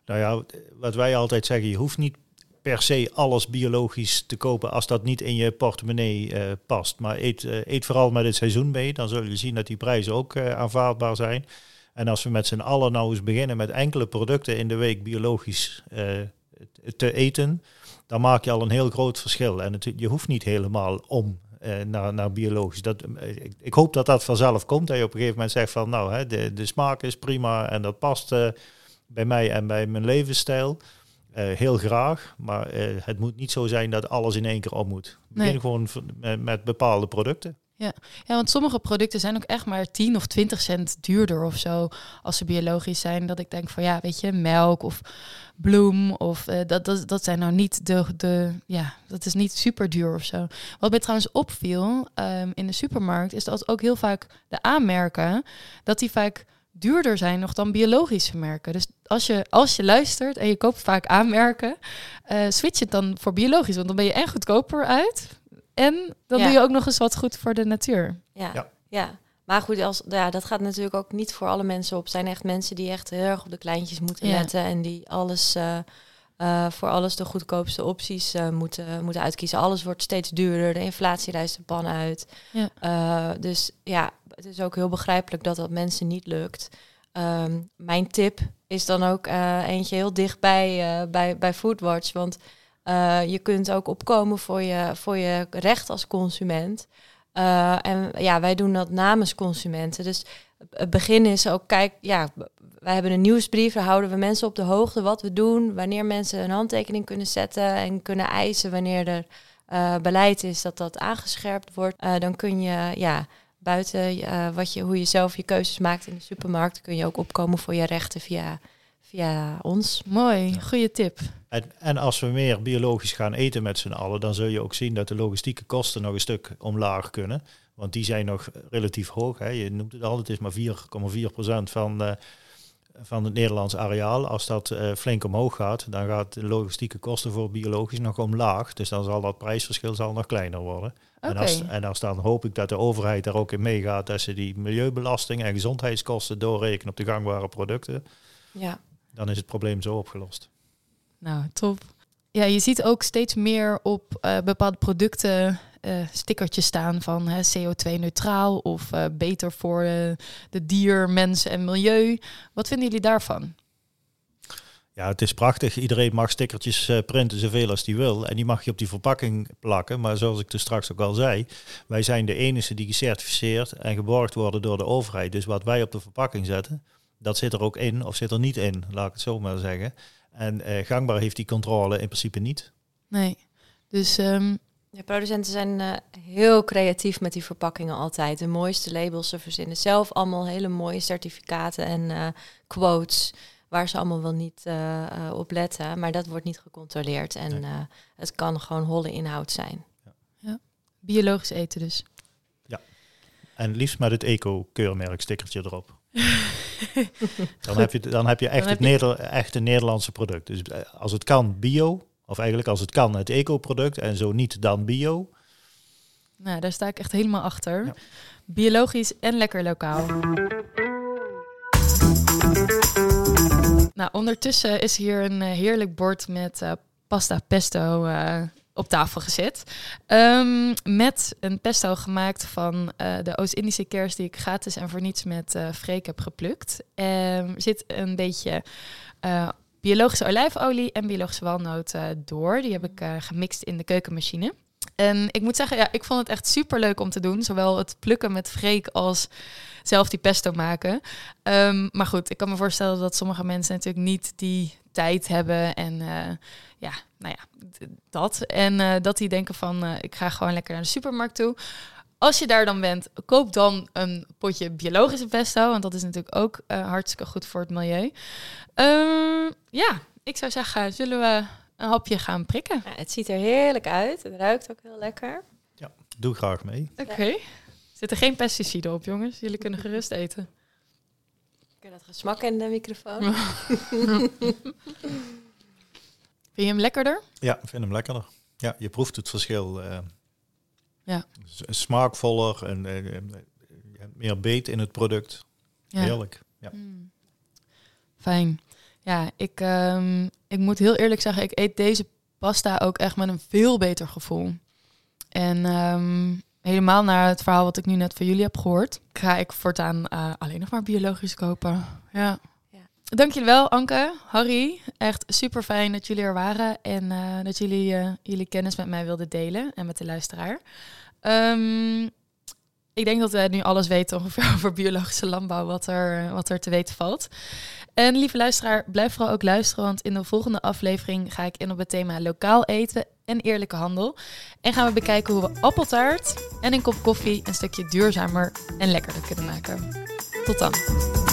Nou ja, wat wij altijd zeggen, je hoeft niet per se alles biologisch te kopen als dat niet in je portemonnee eh, past. Maar eet, eh, eet vooral met het seizoen mee, dan zul je zien dat die prijzen ook eh, aanvaardbaar zijn. En als we met z'n allen nou eens beginnen met enkele producten in de week biologisch te eten, dan maak je al een heel groot verschil. En het, je hoeft niet helemaal om naar, naar biologisch. Dat, ik, hoop dat dat vanzelf komt. Dat je op een gegeven moment zegt van nou, hè, de, de smaak is prima en dat past bij mij en bij mijn levensstijl. Eh, heel graag, maar eh, het moet niet zo zijn dat alles in één keer op moet. Begin Nee. gewoon met, met bepaalde producten. Ja, want sommige producten zijn ook echt maar 10 of 20 cent duurder of zo als ze biologisch zijn. Dat ik denk van ja, weet je, melk of bloem of eh, dat, dat, dat zijn nou niet de, de, ja, dat is niet super duur of zo. Wat mij trouwens opviel ehm, in de supermarkt is dat ook heel vaak de aanmerken, dat die vaak duurder zijn nog dan biologische merken. Dus als je, als je luistert en je koopt vaak aanmerken, eh switch het dan voor biologisch, want dan ben je en goedkoper uit en dan Ja. doe je ook nog eens wat goed voor de natuur. Ja. Ja. ja. Maar goed, als, ja, dat gaat natuurlijk ook niet voor alle mensen op. zijn echt mensen die echt heel erg op de kleintjes moeten Ja. letten. En die alles, eh, eh, voor alles de goedkoopste opties eh, moeten, moeten uitkiezen. Alles wordt steeds duurder. De inflatie rijst de pan uit. Ja. Eh, dus ja, het is ook heel begrijpelijk dat dat mensen niet lukt. Ehm, mijn tip is dan ook eh, eentje heel dichtbij eh, bij, bij Foodwatch. Want eh, je kunt ook opkomen voor je, voor je recht als consument. En ja, wij doen dat namens consumenten. Dus het begin is ook, kijk, ja, wij hebben een nieuwsbrief, daar houden we mensen op de hoogte wat we doen, wanneer mensen een handtekening kunnen zetten en kunnen eisen wanneer er beleid is dat dat aangescherpt wordt. Dan kun je, ja, buiten eh, wat je, hoe je zelf je keuzes maakt in de supermarkt, kun je ook opkomen voor je rechten via, via ons. Mooi, goede tip. En, en als we meer biologisch gaan eten met z'n allen, dan zul je ook zien dat de logistieke kosten nog een stuk omlaag kunnen. Want die zijn nog relatief hoog. Hè. Je noemt het al, het is maar 4,4% van, eh, van het Nederlands areaal. Als dat eh, flink omhoog gaat, dan gaat de logistieke kosten voor biologisch nog omlaag. Dus dan zal dat prijsverschil zal nog kleiner worden. En, als, en als dan hoop ik dat de overheid daar ook in meegaat, dat ze die milieubelasting en gezondheidskosten doorrekenen op de gangbare producten, Ja. dan is het probleem zo opgelost. Nou, top. Ja, je ziet ook steeds meer op eh, bepaalde producten eh stickertjes staan van hè, CO2-neutraal of eh, beter voor eh, de dier, mensen en milieu. Wat vinden jullie daarvan? Ja, het is prachtig. Iedereen mag stickertjes printen zoveel als die wil. En die mag je op die verpakking plakken. Maar zoals ik er straks ook al zei, wij zijn de enige die gecertificeerd en geborgd worden door de overheid. Dus wat wij op de verpakking zetten, dat zit er ook in of zit er niet in, laat ik het zo maar zeggen. En eh, gangbaar heeft die controle in principe niet. Nee. Dus ehm, Ja, producenten zijn eh, heel creatief met die verpakkingen altijd. De mooiste labels. Ze verzinnen zelf allemaal hele mooie certificaten en eh, quotes. Waar ze allemaal wel niet eh, eh, op letten. Maar dat wordt niet gecontroleerd. En Nee. eh, het kan gewoon holle inhoud zijn. biologisch eten dus. En liefst met het eco-keurmerk stickertje erop. dan, heb je, dan heb je echt Dan het heb je- Neder, echte Nederlandse product. Dus als het kan bio, of eigenlijk als het kan het eco-product en zo niet dan bio. Nou, daar sta ik echt helemaal achter. Ja. Biologisch en lekker lokaal. Nou, ondertussen is hier een eh, heerlijk bord met eh, pasta pesto eh, op tafel gezet. Ehm, met een pesto gemaakt van de Oost-Indische kers die ik gratis en voor niets met Freek heb geplukt. Er zit een beetje biologische olijfolie en biologische walnoten door. Die heb ik eh, gemixt in de keukenmachine. En ik moet zeggen, ja, ik vond het echt super leuk om te doen. Zowel het plukken met Freek als zelf die pesto maken. Ehm, maar goed, ik kan me voorstellen dat sommige mensen natuurlijk niet die tijd hebben. En eh, ja, nou ja, dat. En eh, dat die denken van, ik ga gewoon lekker naar de supermarkt toe. Als je daar dan bent, koop dan een potje biologische pesto. Want dat is natuurlijk ook eh, hartstikke goed voor het milieu. Ehm, ja, ik zou zeggen, zullen we een hapje gaan prikken? Ja, het ziet er heerlijk uit. Het ruikt ook heel lekker. Doe graag mee. Oké. Zitten geen pesticiden op, jongens. Jullie kunnen gerust eten. Ik heb dat gesmak in de microfoon. Vind je hem lekkerder? Ja, ik vind hem lekkerder. Ja, je proeft het verschil. eh, Ja. Smaakvoller en je hebt meer beet in het product. Heerlijk. Ja. Mm. Fijn. Ja, ik, ehm, ik moet heel eerlijk zeggen, ik eet deze pasta ook echt met een veel beter gevoel. En ehm, helemaal naar het verhaal wat ik nu net van jullie heb gehoord, ga ik voortaan eh, alleen nog maar biologisch kopen. Ja. Ja. Dank jullie wel, Anke, Harry. Echt super fijn dat jullie er waren en eh, dat jullie eh, jullie kennis met mij wilden delen en met de luisteraar. Ehm, ik denk dat we nu alles weten ongeveer over biologische landbouw, wat er, wat er te weten valt. En lieve luisteraar, blijf vooral ook luisteren, want in de volgende aflevering ga ik in op het thema lokaal eten en eerlijke handel. En gaan we bekijken hoe we appeltaart en een kop koffie een stukje duurzamer en lekkerder kunnen maken. Tot dan.